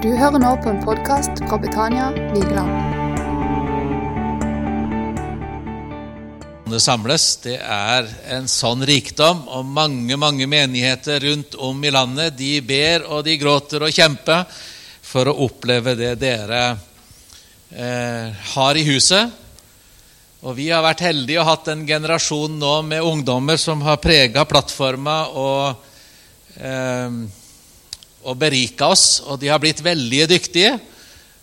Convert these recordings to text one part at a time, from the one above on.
Du hører nå på en podkast fra Betania Vigeland. Det samles, det er en sånn rikdom, og mange mange menigheter rundt om i landet de ber og de gråter og kjemper for å oppleve det dere eh, har i huset. Og Vi har vært heldige og hatt en generasjon nå med ungdommer som har prega plattforma og eh, og berika oss, og de har blitt veldig dyktige,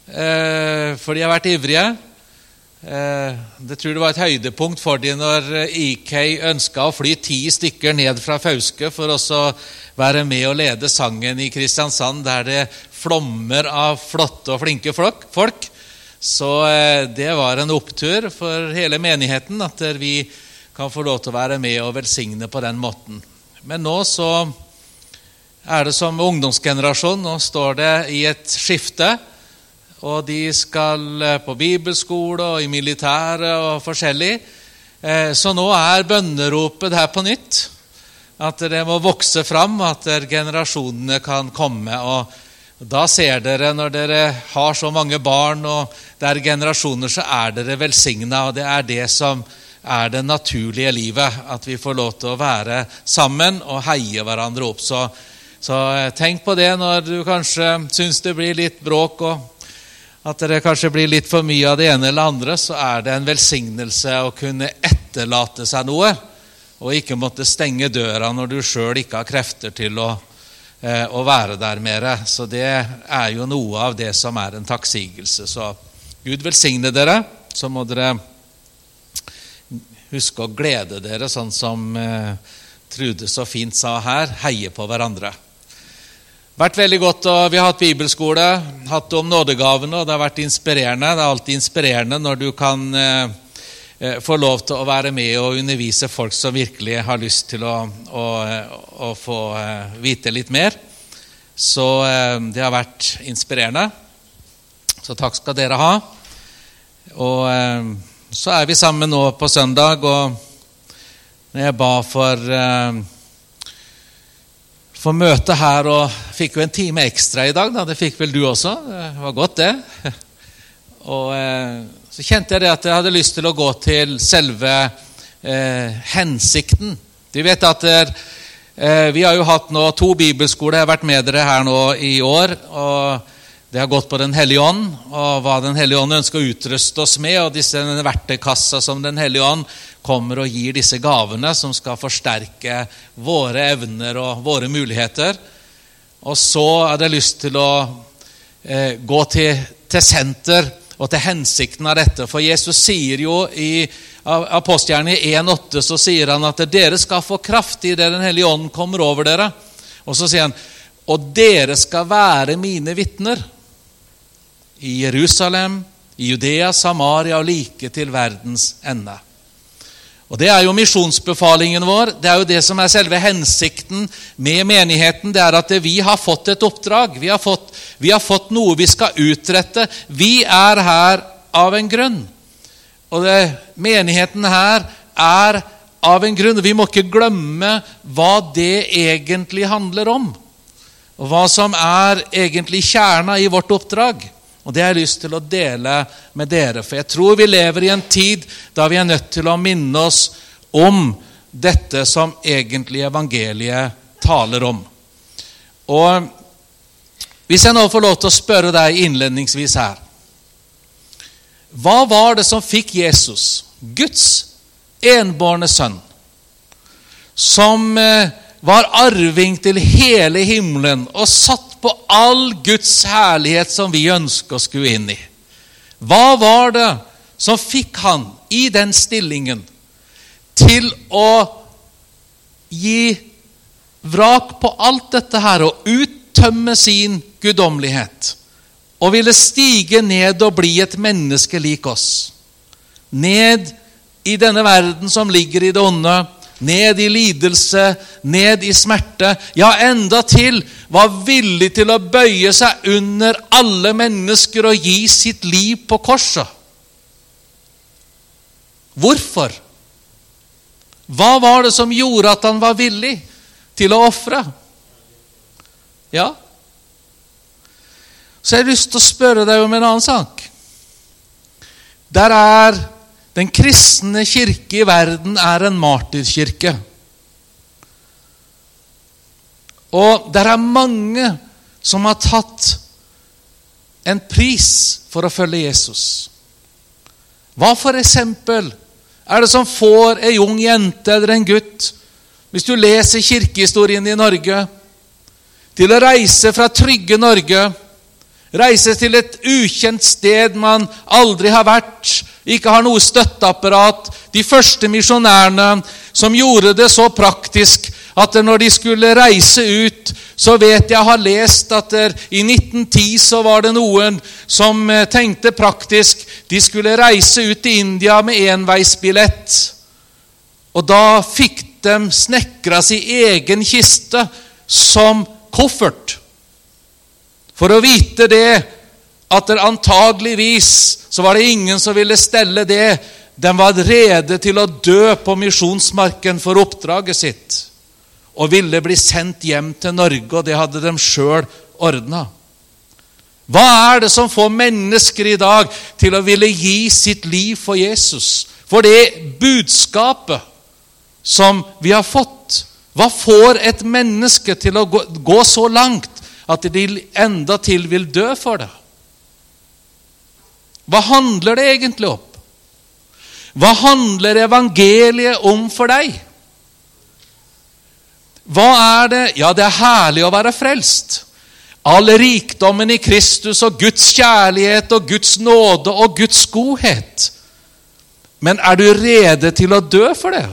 eh, for de har vært ivrige. Eh, det tror det var et høydepunkt for dem når IK ønska å fly ti stykker ned fra Fauske for å være med og lede sangen i Kristiansand, der det flommer av flotte og flinke folk. Så eh, det var en opptur for hele menigheten at vi kan få lov til å være med og velsigne på den måten. Men nå så er det som ungdomsgenerasjon. Nå står det i et skifte. Og de skal eh, på bibelskole og i militæret og forskjellig. Eh, så nå er bønneropet her på nytt. At det må vokse fram, at generasjonene kan komme. og da ser dere, når dere har så mange barn og det er generasjoner, så er dere velsigna. Og det er det som er det naturlige livet. At vi får lov til å være sammen og heie hverandre opp. Så så eh, tenk på det når du kanskje syns det blir litt bråk, og at det kanskje blir litt for mye av det ene eller andre, så er det en velsignelse å kunne etterlate seg noe, og ikke måtte stenge døra når du sjøl ikke har krefter til å, eh, å være der mer. Så det er jo noe av det som er en takksigelse. Så Gud velsigne dere. Så må dere huske å glede dere, sånn som eh, Trude så fint sa her. Heie på hverandre vært veldig godt, og Vi har hatt bibelskole, hatt om nådegavene, og det har vært inspirerende. Det er alltid inspirerende når du kan eh, eh, få lov til å være med og undervise folk som virkelig har lyst til å, å, å få eh, vite litt mer. Så eh, det har vært inspirerende. Så takk skal dere ha. Og eh, så er vi sammen nå på søndag, og når jeg ba for eh, for møte her og fikk jo en time ekstra i dag. Da. Det fikk vel du også. Det var godt, det. Og eh, så kjente jeg det at jeg hadde lyst til å gå til selve eh, hensikten. Du vet at eh, Vi har jo hatt nå to bibelskoler. Jeg har vært med dere her nå i år. og det har gått på Den hellige ånd, og hva Den hellige ånd ønsker å utruste oss med, og disse verktøykassa som Den hellige ånd kommer og gir disse gavene som skal forsterke våre evner og våre muligheter. Og så hadde jeg lyst til å eh, gå til, til, senter og til hensikten av dette. For Jesus sier jo i apostelgjerningen 1,8 så sier han at dere skal få kraft i det Den hellige ånd kommer over dere. Og så sier han og dere skal være mine vitner i Jerusalem, i Judea, Samaria og like til verdens ende. Og Det er jo misjonsbefalingen vår. Det er jo det som er selve hensikten med menigheten. Det er at vi har fått et oppdrag. Vi har fått, vi har fått noe vi skal utrette. Vi er her av en grunn. Og det, menigheten her er av en grunn. Vi må ikke glemme hva det egentlig handler om. Og hva som er egentlig kjerna i vårt oppdrag. Og Det har jeg lyst til å dele med dere, for jeg tror vi lever i en tid da vi er nødt til å minne oss om dette som egentlig evangeliet taler om. Og Hvis jeg nå får lov til å spørre deg innledningsvis her Hva var det som fikk Jesus, Guds enbårne sønn, som eh, var arving til hele himmelen og satt på all Guds herlighet som vi ønsker å skue inn i. Hva var det som fikk han i den stillingen til å gi vrak på alt dette her og uttømme sin guddommelighet? Og ville stige ned og bli et menneske lik oss. Ned i denne verden som ligger i det onde, ned i lidelse, ned i smerte, ja, enda til var villig til å bøye seg under alle mennesker og gi sitt liv på korset. Hvorfor? Hva var det som gjorde at han var villig til å ofre? Ja. Så jeg har lyst til å spørre deg om en annen sak. Der er den kristne kirke i verden er en martyrkirke. Og det er mange som har tatt en pris for å følge Jesus. Hva for eksempel er det som får ei ung jente eller en gutt, hvis du leser kirkehistorien i Norge, til å reise fra trygge Norge, reise til et ukjent sted man aldri har vært, ikke har noe støtteapparat, de første misjonærene som gjorde det så praktisk at når de skulle reise ut, så vet jeg har lest at i 1910 så var det noen som eh, tenkte praktisk de skulle reise ut til India med enveisbillett. Og da fikk de snekra si egen kiste som koffert. For å vite det at det antageligvis så var det ingen som ville stelle det. De var rede til å dø på misjonsmarken for oppdraget sitt og ville bli sendt hjem til Norge, og det hadde de sjøl ordna. Hva er det som får mennesker i dag til å ville gi sitt liv for Jesus? For det budskapet som vi har fått. Hva får et menneske til å gå, gå så langt at de enda til vil dø for det? Hva handler det egentlig om? Hva handler evangeliet om for deg? Hva er det? Ja, det er herlig å være frelst. All rikdommen i Kristus og Guds kjærlighet og Guds nåde og Guds godhet. Men er du rede til å dø for det?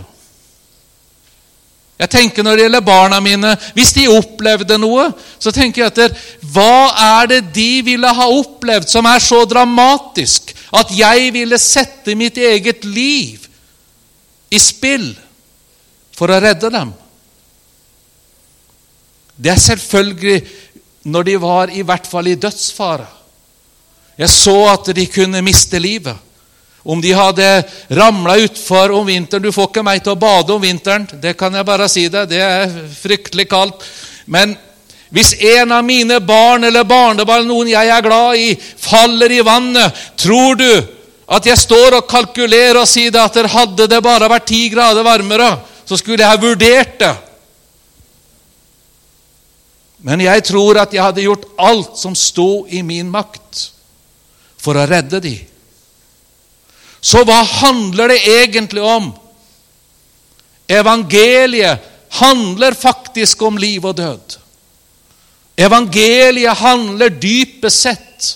Jeg tenker Når det gjelder barna mine Hvis de opplevde noe, så tenker jeg etter Hva er det de ville ha opplevd som er så dramatisk at jeg ville sette mitt eget liv i spill for å redde dem? Det er selvfølgelig når de var i hvert fall i dødsfare. Jeg så at de kunne miste livet. Om de hadde ramla utfor om vinteren Du får ikke meg til å bade om vinteren, det kan jeg bare si deg. Det er fryktelig kaldt. Men hvis en av mine barn eller barnebarn, noen jeg er glad i, faller i vannet, tror du at jeg står og kalkulerer og sier at hadde det bare vært ti grader varmere, så skulle jeg ha vurdert det? Men jeg tror at jeg hadde gjort alt som sto i min makt for å redde dem. Så hva handler det egentlig om? Evangeliet handler faktisk om liv og død. Evangeliet handler dypest sett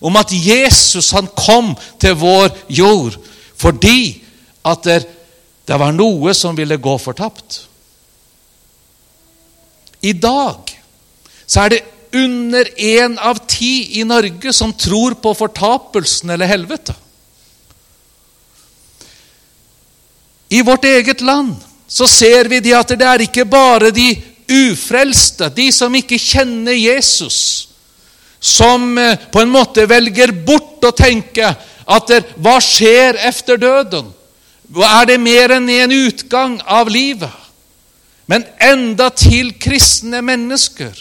om at Jesus han kom til vår jord fordi at det, det var noe som ville gå fortapt. I dag så er det under én av ti i Norge som tror på fortapelsen eller helvete. I vårt eget land så ser vi det at det er ikke bare de ufrelste, de som ikke kjenner Jesus, som eh, på en måte velger bort å tenke at hva skjer etter døden? Er det mer enn en utgang av livet? Men enda til kristne mennesker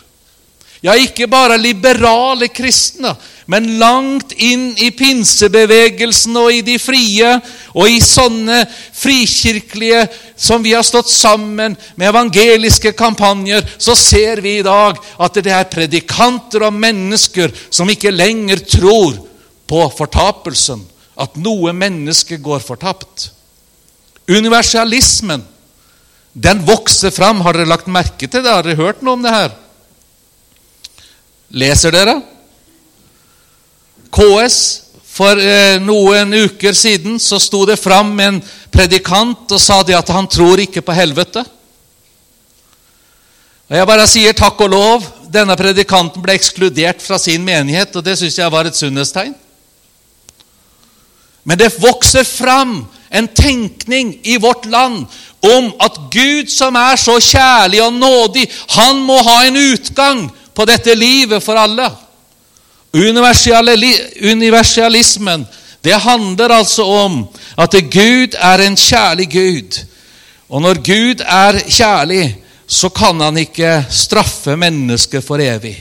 ja, ikke bare liberale kristne, men langt inn i pinsebevegelsen og i de frie og i sånne frikirkelige som vi har stått sammen med evangeliske kampanjer, så ser vi i dag at det er predikanter og mennesker som ikke lenger tror på fortapelsen, at noe menneske går fortapt. Universalismen, den vokser fram. Har dere lagt merke til det? Har dere hørt noe om det her? Leser dere? KS For eh, noen uker siden så sto det fram en predikant og sa det at han tror ikke på helvete. Og Jeg bare sier takk og lov. Denne predikanten ble ekskludert fra sin menighet, og det syns jeg var et sunnhetstegn. Men det vokser fram en tenkning i vårt land om at Gud, som er så kjærlig og nådig, han må ha en utgang på dette livet for alle. Universalismen det handler altså om at Gud er en kjærlig Gud. Og når Gud er kjærlig, så kan han ikke straffe mennesket for evig.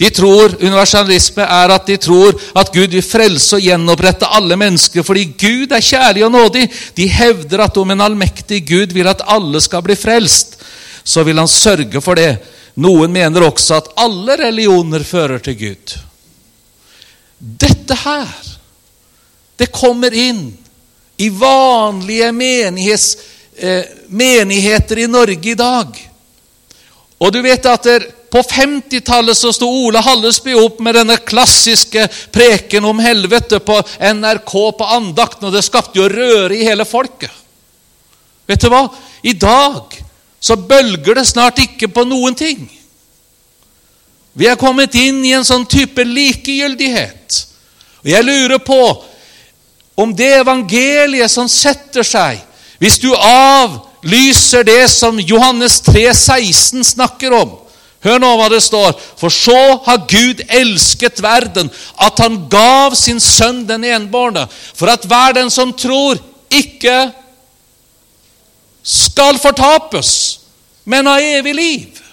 De tror, Universalisme er at de tror at Gud vil frelse og gjenopprette alle mennesker fordi Gud er kjærlig og nådig. De hevder at om en allmektig Gud vil at alle skal bli frelst, så vil han sørge for det. Noen mener også at alle religioner fører til Gud. Dette her, det kommer inn i vanlige menighets, eh, menigheter i Norge i dag. Og du vet at der, på 50-tallet så sto Ole Hallesby opp med denne klassiske preken om helvete på NRK på andakten, og det skapte jo røre i hele folket. Vet du hva? I dag så bølger det snart ikke på noen ting. Vi er kommet inn i en sånn type likegyldighet. Og jeg lurer på om det evangeliet som setter seg Hvis du avlyser det som Johannes 3, 16 snakker om Hør nå hva det står. For så har Gud elsket verden, at han gav sin sønn den enbårne, for at hver den som tror, ikke skal fortapes, men ha evig liv.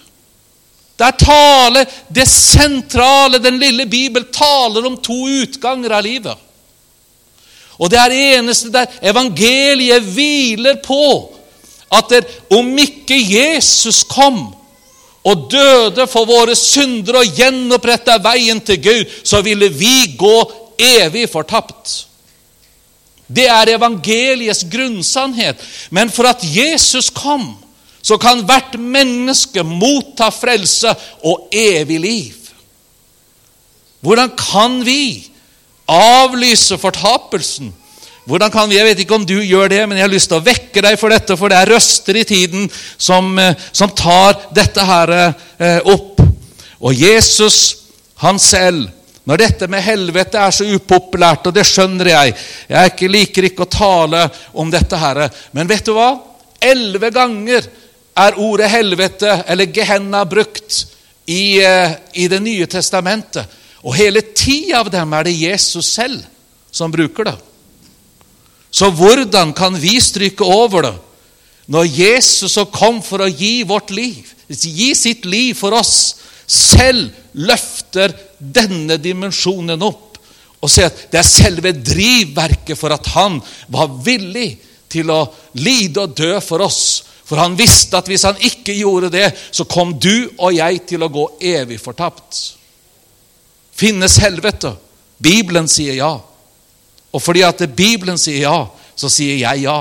Der taler det sentrale, den lille Bibel, taler om to utganger av livet. Og det er det eneste der evangeliet hviler på, at det, om ikke Jesus kom og døde for våre syndere og gjenoppretta veien til Gud, så ville vi gå evig fortapt. Det er evangeliets grunnsannhet. Men for at Jesus kom, så kan hvert menneske motta frelse og evig liv. Hvordan kan vi avlyse fortapelsen? Hvordan kan vi, Jeg vet ikke om du gjør det, men jeg har lyst til å vekke deg for dette, for det er røster i tiden som, eh, som tar dette her eh, opp. Og Jesus, han selv når dette med helvete er så upopulært, og det skjønner jeg Jeg liker ikke å tale om dette her, men vet du hva? Elleve ganger er ordet helvete, eller Gehenna, brukt i, eh, i Det nye testamentet. Og hele ti av dem er det Jesus selv som bruker det. Så hvordan kan vi stryke over det når Jesus som kom for å gi vårt liv, gi sitt liv for oss, selv løfter denne dimensjonen opp og sier at det er selve drivverket for at han var villig til å lide og dø for oss for han visste at hvis han ikke gjorde det, så kom du og jeg til å gå evig fortapt. Finnes helvete? Bibelen sier ja. Og fordi at Bibelen sier ja, så sier jeg ja.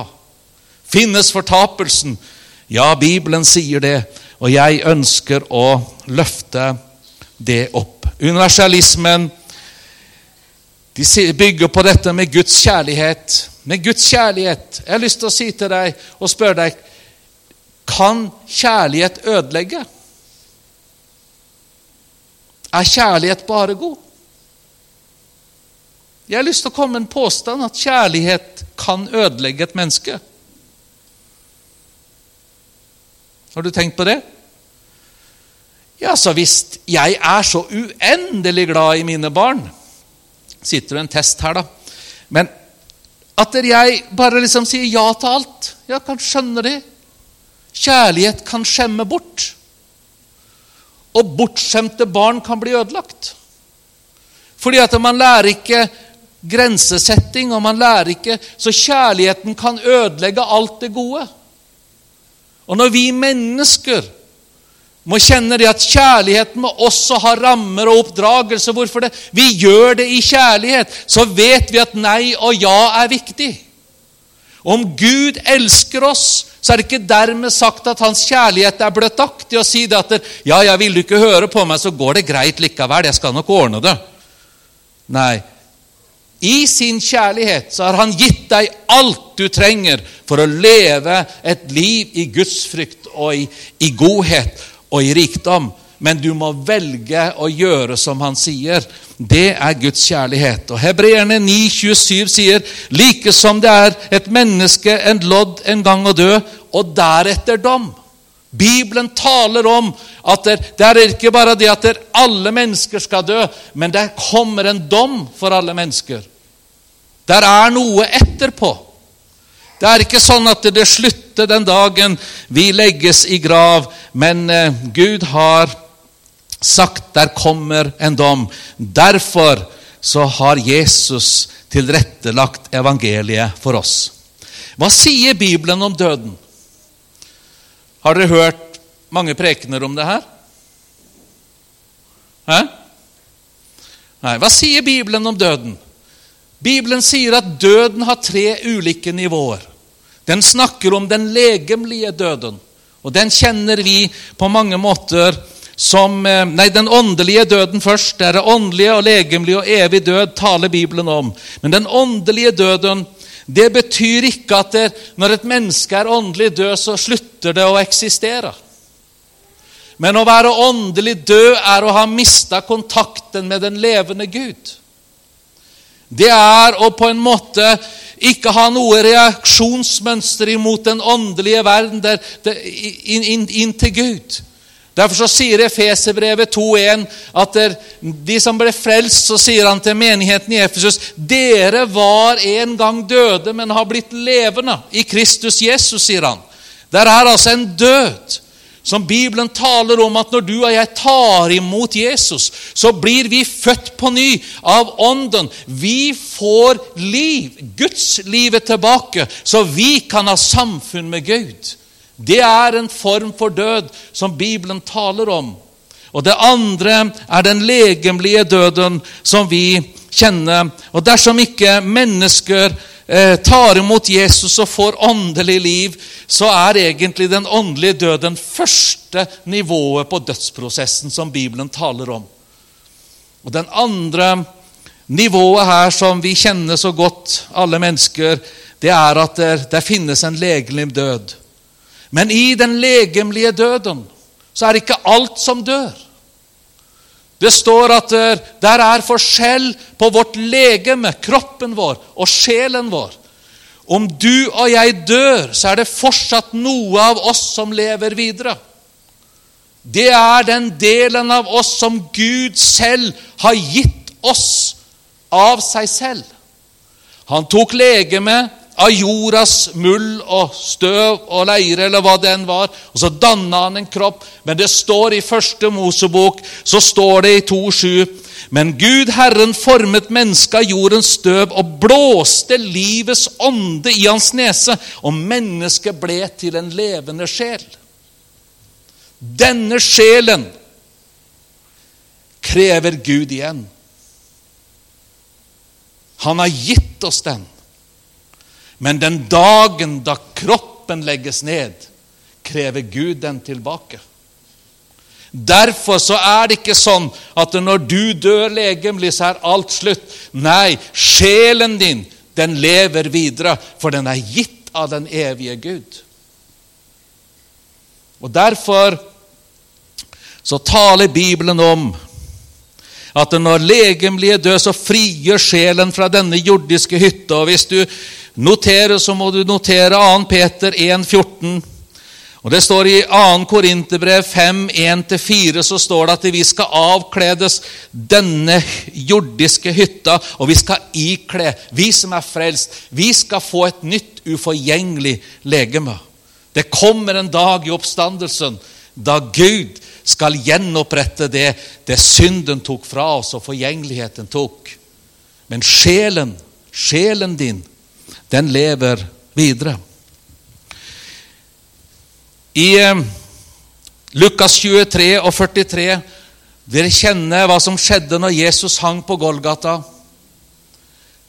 Finnes fortapelsen? Ja, Bibelen sier det, og jeg ønsker å løfte det opp. Universalismen de bygger på dette med Guds kjærlighet. Med Guds kjærlighet. Jeg har lyst til å si til deg og spørre deg kan kjærlighet ødelegge? Er kjærlighet bare god? Jeg har lyst til å komme med en påstand at kjærlighet kan ødelegge et menneske. Har du tenkt på det? Ja, så hvis jeg er så uendelig glad i mine barn Sitter det en test her, da. Men at jeg bare liksom sier ja til alt Jeg kan skjønne det. Kjærlighet kan skjemme bort. Og bortskjemte barn kan bli ødelagt. Fordi at man lærer ikke grensesetting, og man lærer ikke Så kjærligheten kan ødelegge alt det gode. Og når vi mennesker må kjenne det at kjærligheten må også ha rammer og oppdragelse Hvorfor det? Vi gjør det i kjærlighet. Så vet vi at nei og ja er viktig. Om Gud elsker oss, så er det ikke dermed sagt at hans kjærlighet er bløtaktig og si det at ja, ja, vil du ikke høre på meg, så går det greit likevel. Jeg skal nok ordne det. Nei. I sin kjærlighet så har han gitt deg alt du trenger for å leve et liv i gudsfrykt og i, i godhet og i rikdom men du må velge å gjøre som han sier. Det er Guds kjærlighet. Og Hebreerne 9,27 sier like som det er et menneske en lodd en gang å dø, og deretter dom. Bibelen taler om at det, det er ikke bare det at alle mennesker skal dø, men det kommer en dom for alle mennesker. Der er noe etterpå. Det er ikke sånn at det slutter den dagen vi legges i grav, men eh, Gud har sagt der kommer en dom. Derfor så har Jesus tilrettelagt evangeliet for oss. Hva sier Bibelen om døden? Har dere hørt mange prekener om det her? Hæ? Nei, Hva sier Bibelen om døden? Bibelen sier at døden har tre ulike nivåer. Den snakker om den legemlige døden, og den kjenner vi på mange måter som eh, Nei, den åndelige døden først. Det er det åndelige og legemlige og evig død taler Bibelen om. Men den åndelige døden det betyr ikke at det, når et menneske er åndelig død, så slutter det å eksistere. Men å være åndelig død er å ha mista kontakten med den levende Gud. Det er å på en måte ikke ha noe reaksjonsmønster imot den åndelige verden der, der, inn, inn, inn til Gud. Derfor så sier Efeserbrevet 2,1 at der, de som ble frelst, så sier han til menigheten i Efesus dere var en gang døde, men har blitt levende i Kristus Jesus, sier han. Der er altså en død som Bibelen taler om at når du og jeg tar imot Jesus, så blir vi født på ny av Ånden. Vi får liv, Guds livet tilbake, så vi kan ha samfunn med Gud. Det er en form for død som Bibelen taler om. Og det andre er den legemlige døden som vi kjenner. Og dersom ikke mennesker eh, tar imot Jesus og får åndelig liv, så er egentlig den åndelige døden første nivået på dødsprosessen som Bibelen taler om. Og den andre nivået her som vi kjenner så godt, alle mennesker, det er at det, det finnes en legemlig død. Men i den legemlige døden så er det ikke alt som dør. Det står at der er forskjell på vårt legeme, kroppen vår, og sjelen vår. Om du og jeg dør, så er det fortsatt noe av oss som lever videre. Det er den delen av oss som Gud selv har gitt oss av seg selv. Han tok legemet av jordas muld og støv og leire, eller hva det enn var. Og så danna han en kropp. Men det står i første Mosebok, så står det i 2,7 Men Gud Herren formet mennesket av jordens støv og blåste livets ånde i hans nese, og mennesket ble til en levende sjel. Denne sjelen krever Gud igjen. Han har gitt oss den. Men den dagen da kroppen legges ned, krever Gud den tilbake. Derfor så er det ikke sånn at når du dør legemlig, så er alt slutt. Nei, sjelen din, den lever videre, for den er gitt av den evige Gud. Og Derfor så taler Bibelen om at når legemlige dør, så frigjør sjelen fra denne jordiske hytta. Og hvis du notere, så må du notere 2. Peter 1, 14. Og Det står i 2. Korinterbrev 5, 1-4, så står det at vi skal avkledes denne jordiske hytta, og vi skal ikle, vi som er frelst, vi skal få et nytt, uforgjengelig legeme. Det kommer en dag i oppstandelsen da Gud skal gjenopprette det, det synden tok fra oss og forgjengeligheten tok. Men sjelen, sjelen din, den lever videre. I eh, Lukas 23 og 43 Dere kjenner hva som skjedde når Jesus hang på Golgata.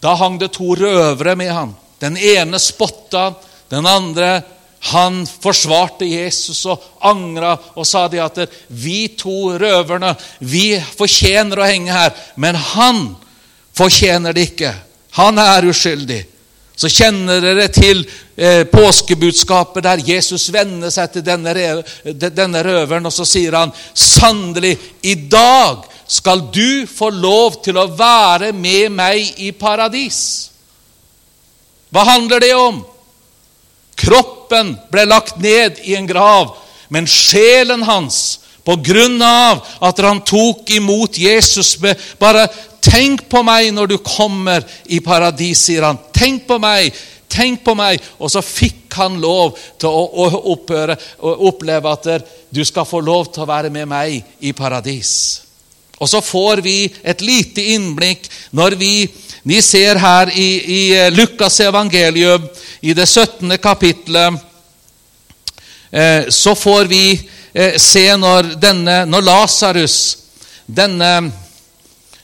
Da hang det to røvere med ham. Den ene spotta, den andre han forsvarte Jesus og angra og sa de at vi to røverne vi fortjener å henge her, men han fortjener det ikke. Han er uskyldig så kjenner dere til eh, påskebudskapet der Jesus vender seg til denne, denne røveren, og så sier han sannelig, i dag skal du få lov til å være med meg i paradis. Hva handler det om? Kroppen ble lagt ned i en grav, men sjelen hans på grunn av at han tok imot Jesus med bare Tenk på meg når du kommer i paradis, sier han. Tenk på meg. Tenk på meg! Og så fikk han lov til å, opphøre, å oppleve at du skal få lov til å være med meg i paradis. Og så får vi et lite innblikk når vi vi ser her i, i Lukas evangelium, i det 17. kapitlet, eh, så får vi eh, se når, denne, når Lasarus denne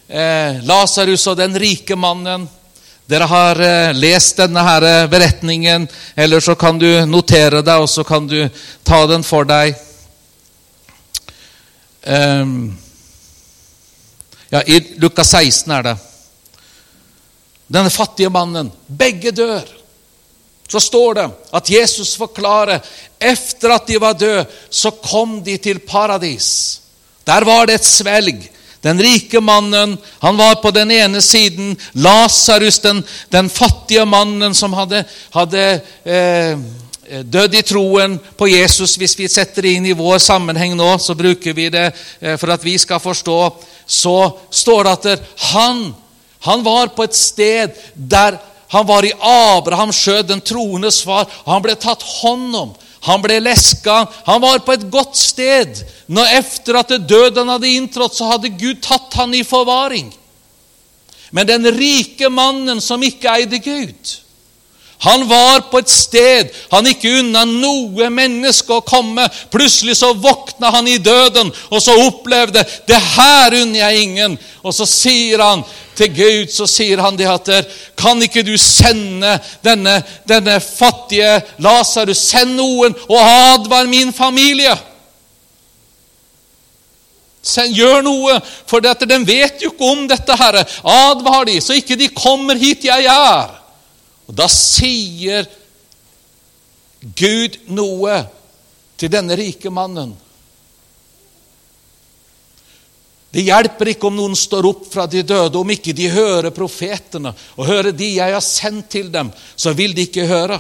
eh, Lasarus og den rike mannen Dere har eh, lest denne her eh, beretningen, eller så kan du notere deg, og så kan du ta den for deg. Um, ja, I Lukas 16 er det. Denne fattige mannen. Begge dør. Så står det at Jesus forklarer efter at de var døde, så kom de til paradis. Der var det et svelg. Den rike mannen han var på den ene siden. Lasarus, den, den fattige mannen som hadde, hadde eh, dødd i troen på Jesus. Hvis vi setter det inn i vår sammenheng nå, så bruker vi det eh, for at vi skal forstå. Så står det at han han var på et sted der han var i Abrahams sjø, den troendes far. Han ble tatt hånd om. Han ble leska. Han var på et godt sted. Når Efter at døden hadde inntrådt, så hadde Gud tatt han i forvaring. Men den rike mannen som ikke eide Gud, han var på et sted han ikke unna noe menneske å komme. Plutselig så våkna han i døden, og så opplevde det her unner jeg ingen. Og så sier han til Gud, så sier han det at Kan ikke du sende denne, denne fattige Lasarus? Send noen og advar min familie. Send, gjør noe, for dette, den vet jo ikke om dette. Herre. Advar de, så ikke de kommer hit jeg er. Og Da sier Gud noe til denne rike mannen. Det hjelper ikke om noen står opp fra de døde, om ikke de hører profetene og hører de jeg har sendt til dem, så vil de ikke høre.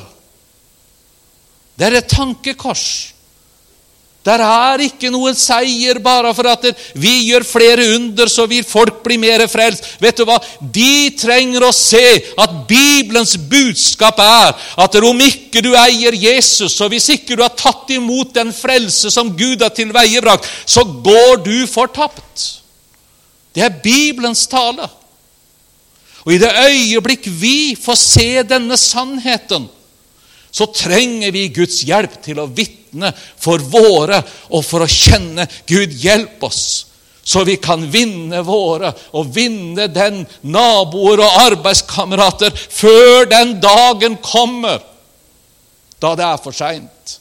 Det er et tankekors. Der er ikke noen seier bare for at vi gjør flere under, så vil folk bli mer frelst. Vet du hva? De trenger å se at Bibelens budskap er at om ikke du eier Jesus, og hvis ikke du har tatt imot den frelse som Gud har tilveiebrakt, så går du fortapt. Det er Bibelens tale. Og i det øyeblikk vi får se denne sannheten, så trenger vi Guds hjelp til å vitne for våre og for å kjenne Gud hjelp oss, så vi kan vinne våre og vinne den naboer og arbeidskamerater før den dagen kommer da det er for seint.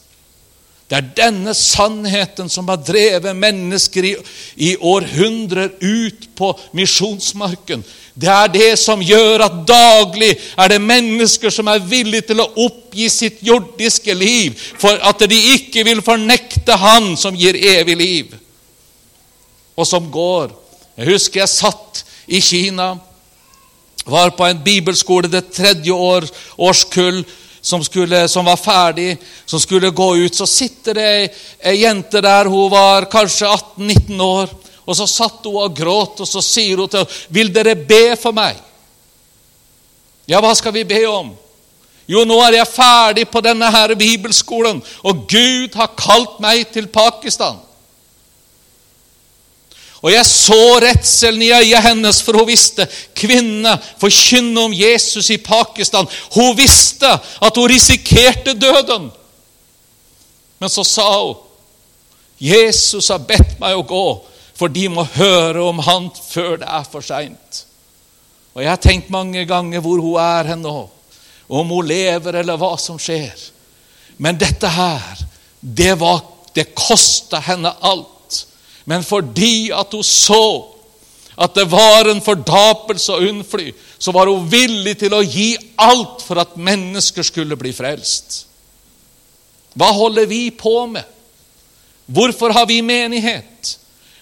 Det er denne sannheten som har drevet mennesker i, i århundrer ut på misjonsmarken. Det er det som gjør at daglig er det mennesker som er villige til å oppgi sitt jordiske liv for at de ikke vil fornekte Han som gir evig liv, og som går. Jeg husker jeg satt i Kina, var på en bibelskole det tredje år, årskull, som, skulle, som, var ferdig, som skulle gå ut, så sitter det ei jente der. Hun var kanskje 18-19 år. Og så satt hun og gråt, og så sier hun til henne, 'Vil dere be for meg?' Ja, hva skal vi be om? Jo, nå er jeg ferdig på denne her bibelskolen, og Gud har kalt meg til Pakistan. Og jeg så redselen i øyet hennes, for hun visste kvinne forkynne om Jesus i Pakistan. Hun visste at hun risikerte døden. Men så sa hun, 'Jesus har bedt meg å gå, for de må høre om Han før det er for seint.' Og jeg har tenkt mange ganger hvor hun er hen nå, om hun lever eller hva som skjer. Men dette her, det, var, det kosta henne alt men fordi at hun så at det var en fordapelse og unnfly, så var hun villig til å gi alt for at mennesker skulle bli frelst. Hva holder vi på med? Hvorfor har vi menighet?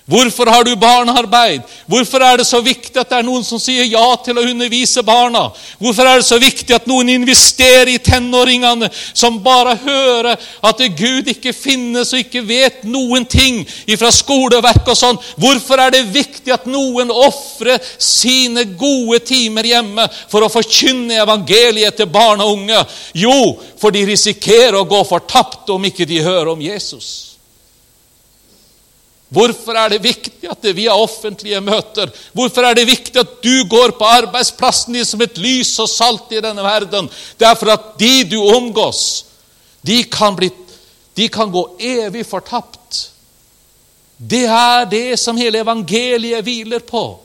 Hvorfor har du barnearbeid? Hvorfor er det så viktig at det er noen som sier ja til å undervise barna? Hvorfor er det så viktig at noen investerer i tenåringene, som bare hører at Gud ikke finnes og ikke vet noen ting fra skoleverk og sånn? Hvorfor er det viktig at noen ofrer sine gode timer hjemme for å forkynne evangeliet til barn og unge? Jo, for de risikerer å gå fortapt om ikke de hører om Jesus. Hvorfor er det viktig at vi har offentlige møter? Hvorfor er det viktig at du går på arbeidsplassen din som et lys og salt i denne verden? Det er for at de du omgås, de kan, bli, de kan gå evig fortapt. Det er det som hele evangeliet hviler på.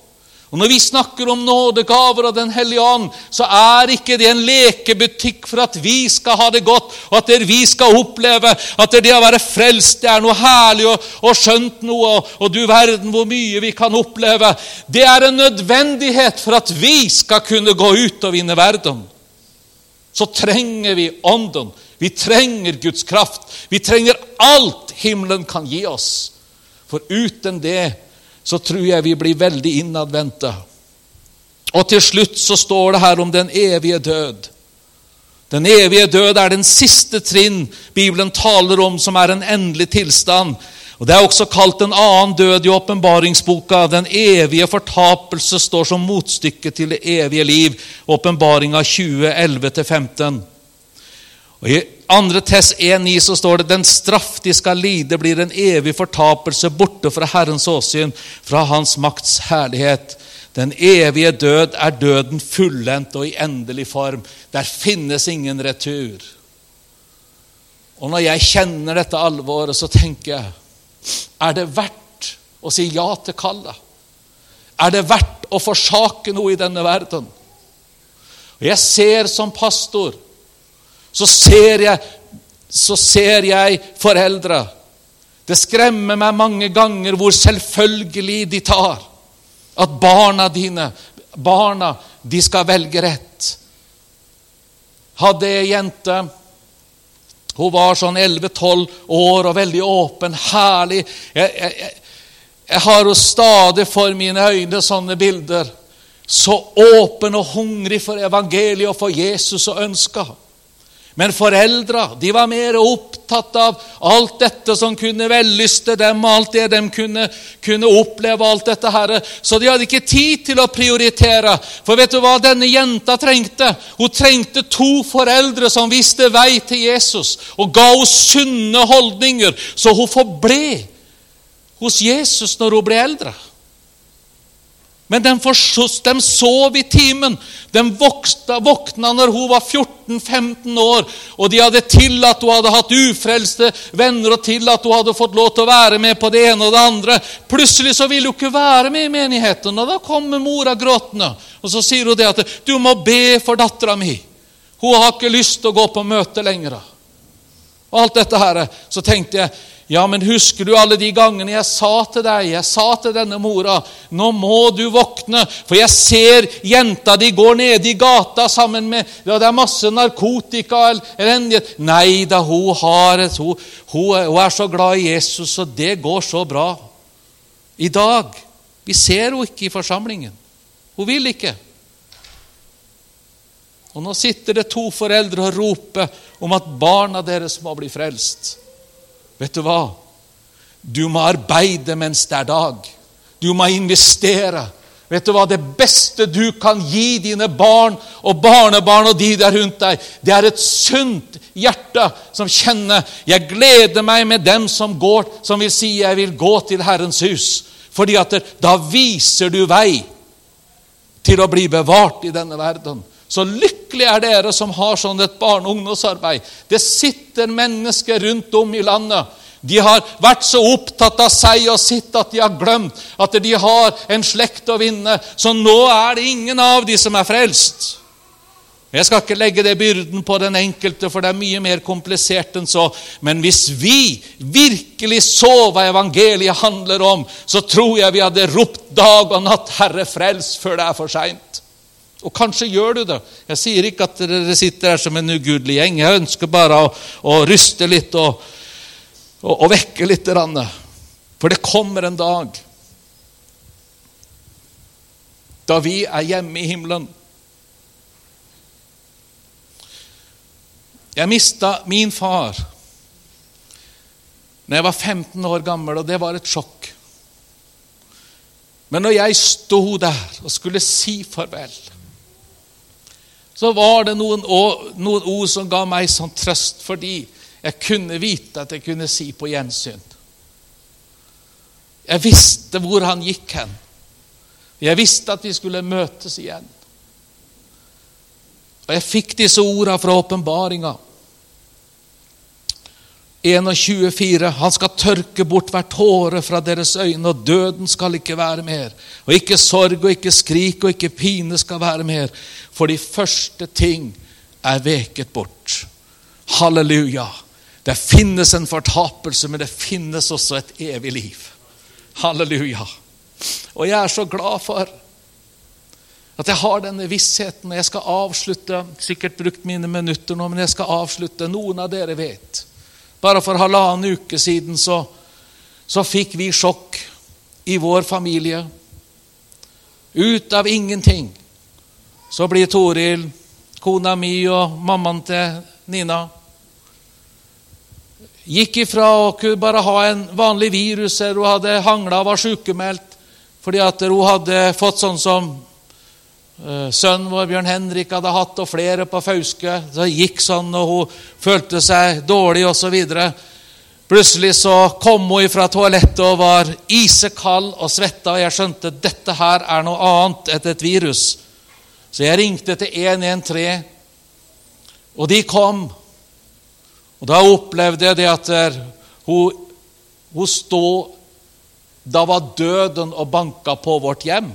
Og Når vi snakker om nådegaver og Den hellige ånd, så er ikke det en lekebutikk for at vi skal ha det godt, og at det vi skal oppleve at det å være frelst det er noe herlig og, og skjønt noe, og, og, du verden hvor mye vi kan oppleve. Det er en nødvendighet for at vi skal kunne gå ut og vinne verden. Så trenger vi Ånden. Vi trenger Guds kraft. Vi trenger alt himmelen kan gi oss. For uten det så tror jeg vi blir veldig innadvendte. Og til slutt så står det her om den evige død. Den evige død er den siste trinn Bibelen taler om, som er en endelig tilstand. Og Det er også kalt en annen død i åpenbaringsboka. Den evige fortapelse står som motstykke til det evige liv. Åpenbaringa 2011-15. Og 2. Tess 1,9 så står det den straff de skal lide, blir en evig fortapelse borte fra Herrens åsyn, fra Hans makts herlighet. Den evige død er døden fullendt og i endelig form. Der finnes ingen retur. Og når jeg kjenner dette alvoret, så tenker jeg er det verdt å si ja til kallet? Er det verdt å forsake noe i denne verden? Og Jeg ser som pastor så ser jeg, så ser jeg foreldre. Det skremmer meg mange ganger hvor selvfølgelig de tar at barna dine, barna, de skal velge rett. Hadde ei jente Hun var sånn 11-12 år og veldig åpen, herlig. Jeg, jeg, jeg har henne stadig for mine øyne sånne bilder. Så åpen og hungrig for evangeliet og for Jesus og ønska. Men foreldra de var mer opptatt av alt dette som kunne vellyste dem, og alt det de kunne, kunne oppleve. alt dette her. Så de hadde ikke tid til å prioritere. For vet du hva denne jenta trengte? Hun trengte to foreldre som visste vei til Jesus, og ga henne sunne holdninger, så hun forble hos Jesus når hun ble eldre. Men de, de sov i timen. De voksta, våkna når hun var 14-15 år, og de hadde tillatt hun hadde hatt ufrelste venner og tillatt hun hadde fått lov til å være med på det ene og det andre. Plutselig så ville hun ikke være med i menigheten, og da kommer mora gråtende. Og så sier hun det at 'du må be for dattera mi'. Hun har ikke lyst til å gå på møte lenger. Og alt dette her, Så tenkte jeg ja, men husker du alle de gangene jeg sa til deg, jeg sa til denne mora, nå må du våkne, for jeg ser jenta di går nede i gata sammen med ja, Det er masse narkotika eller Nei da, hun, har et, hun, hun, hun er så glad i Jesus, og det går så bra. I dag Vi ser henne ikke i forsamlingen. Hun vil ikke. Og nå sitter det to foreldre og roper om at barna deres må bli frelst. Vet du hva? Du må arbeide mens det er dag. Du må investere. Vet du hva? Det beste du kan gi dine barn og barnebarn og de der rundt deg, det er et sunt hjerte som kjenner 'Jeg gleder meg med dem som går, som vil si 'jeg vil gå til Herrens hus'. Fordi at da viser du vei til å bli bevart i denne verden. Så lykkelig er dere som har sånn et barne- og ungdomsarbeid. Det sitter mennesker rundt om i landet. De har vært så opptatt av seg og sitt at de har glemt at de har en slekt å vinne. Så nå er det ingen av de som er frelst. Jeg skal ikke legge det byrden på den enkelte, for det er mye mer komplisert enn så. Men hvis vi virkelig så hva evangeliet handler om, så tror jeg vi hadde ropt dag og natt 'Herre, frels', før det er for seint. Og kanskje gjør du det. Jeg sier ikke at dere sitter her som en ugudelig gjeng. Jeg ønsker bare å, å ryste litt og, og, og vekke litt. For det kommer en dag da vi er hjemme i himmelen. Jeg mista min far når jeg var 15 år gammel, og det var et sjokk. Men når jeg sto der og skulle si farvel, så var det noen, noen ord som ga meg sånn trøst, fordi jeg kunne vite at jeg kunne si på gjensyn. Jeg visste hvor han gikk hen. Jeg visste at vi skulle møtes igjen. Og jeg fikk disse ordene fra åpenbaringa. 21,4. Han skal tørke bort hver tåre fra deres øyne, og døden skal ikke være mer. Og ikke sorg og ikke skrik og ikke pine skal være mer, for de første ting er veket bort. Halleluja. Det finnes en fortapelse, men det finnes også et evig liv. Halleluja. Og jeg er så glad for at jeg har denne vissheten. Jeg skal avslutte sikkert brukt mine minutter nå, men jeg skal avslutte. Noen av dere vet bare for halvannen uke siden så, så fikk vi sjokk i vår familie. Ut av ingenting så blir Toril, kona mi og mammaen til Nina Gikk ifra å kunne bare ha en vanlig virus her hun hadde hangla og var sykemeldt fordi at hun hadde fått sånn som sønnen vår, Bjørn Henrik, hadde hatt, og flere på Fauske. Det gikk sånn, og hun følte seg dårlig osv. Plutselig så kom hun fra toalettet og var isekald og svetta, og jeg skjønte dette her er noe annet enn et virus. Så jeg ringte til 113, og de kom. Og da opplevde jeg det at hun, hun stod Da var døden og banka på vårt hjem.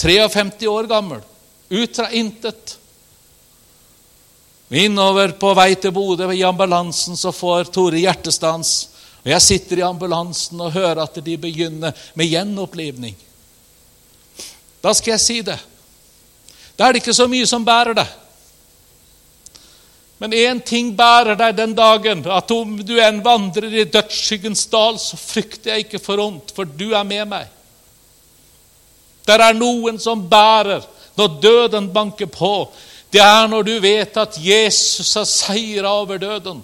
53 år gammel, ut fra intet. Innover på vei til Bodø i ambulansen så får Tore hjertestans. Og Jeg sitter i ambulansen og hører at de begynner med gjenopplivning. Da skal jeg si det. Da er det ikke så mye som bærer deg. Men én ting bærer deg den dagen, at om du enn vandrer i dødsskyggens dal, så frykter jeg ikke for ondt, for du er med meg. Det er noen som bærer når døden banker på. Det er når du vet at Jesus har seira over døden,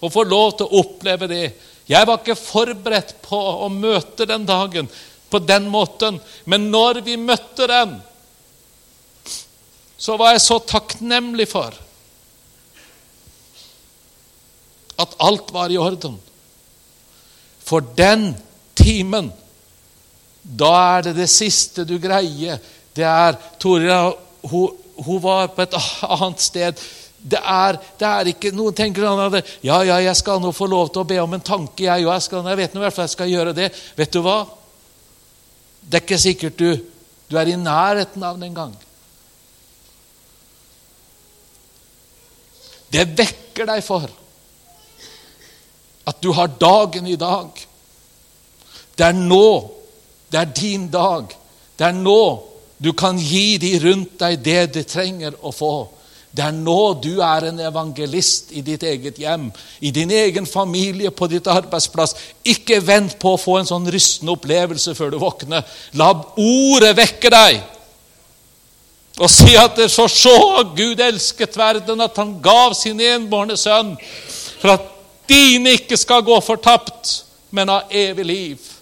og får lov til å oppleve det. Jeg var ikke forberedt på å møte den dagen på den måten, men når vi møtte den, så var jeg så takknemlig for at alt var i orden. For den timen da er det det siste du greier. Det er Toril hun, hun, var på et annet sted. Det er, det er ikke Noen tenker sånn at ja, ja, jeg skal nå få lov til å be om en tanke, jeg òg. Jeg, jeg vet nå i hvert fall jeg skal gjøre det. Vet du hva? Det er ikke sikkert du, du er i nærheten av den engang. Det vekker deg for at du har dagen i dag. Det er nå det er din dag. Det er nå du kan gi de rundt deg det de trenger å få. Det er nå du er en evangelist i ditt eget hjem, i din egen familie, på ditt arbeidsplass. Ikke vent på å få en sånn rystende opplevelse før du våkner. La ordet vekke deg. Og si at det så så Gud elsket verden at han gav sin enbårne sønn, for at dine ikke skal gå fortapt, men ha evig liv.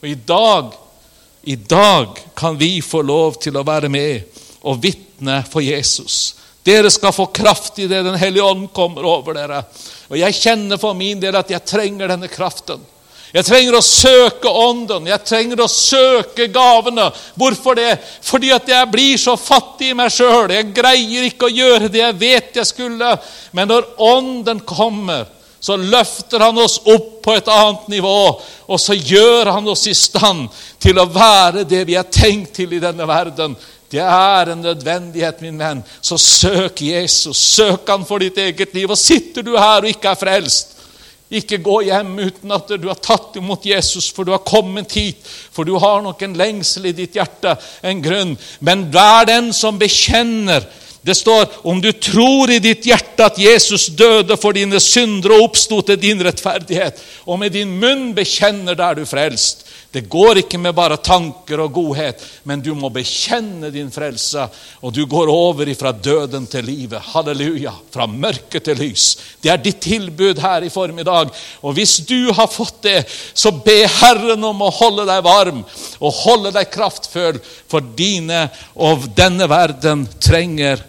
Og i dag, i dag kan vi få lov til å være med og vitne for Jesus. Dere skal få kraft i det Den hellige ånd kommer over dere. Og Jeg kjenner for min del at jeg trenger denne kraften. Jeg trenger å søke Ånden, jeg trenger å søke gavene. Hvorfor det? Fordi at jeg blir så fattig i meg sjøl. Jeg greier ikke å gjøre det jeg vet jeg skulle. Men når Ånden kommer, så løfter han oss opp på et annet nivå, og så gjør han oss i stand til å være det vi er tenkt til i denne verden. Det er en nødvendighet, min venn. Så søk Jesus. Søk han for ditt eget liv. Og sitter du her og ikke er frelst, ikke gå hjem uten at du har tatt imot Jesus, for du har kommet hit, for du har nok en lengsel i ditt hjerte, en grunn. Men vær den som bekjenner Det står om du tror i ditt hjerte at Jesus døde for dine synder og oppsto til din rettferdighet, og med din munn bekjenner der du frelst. Det går ikke med bare tanker og godhet, men du må bekjenne din frelse, og du går over ifra døden til livet. Halleluja! Fra mørke til lys. Det er ditt tilbud her i formiddag. Og hvis du har fått det, så be Herren om å holde deg varm og holde deg kraftfull, for dine og denne verden trenger.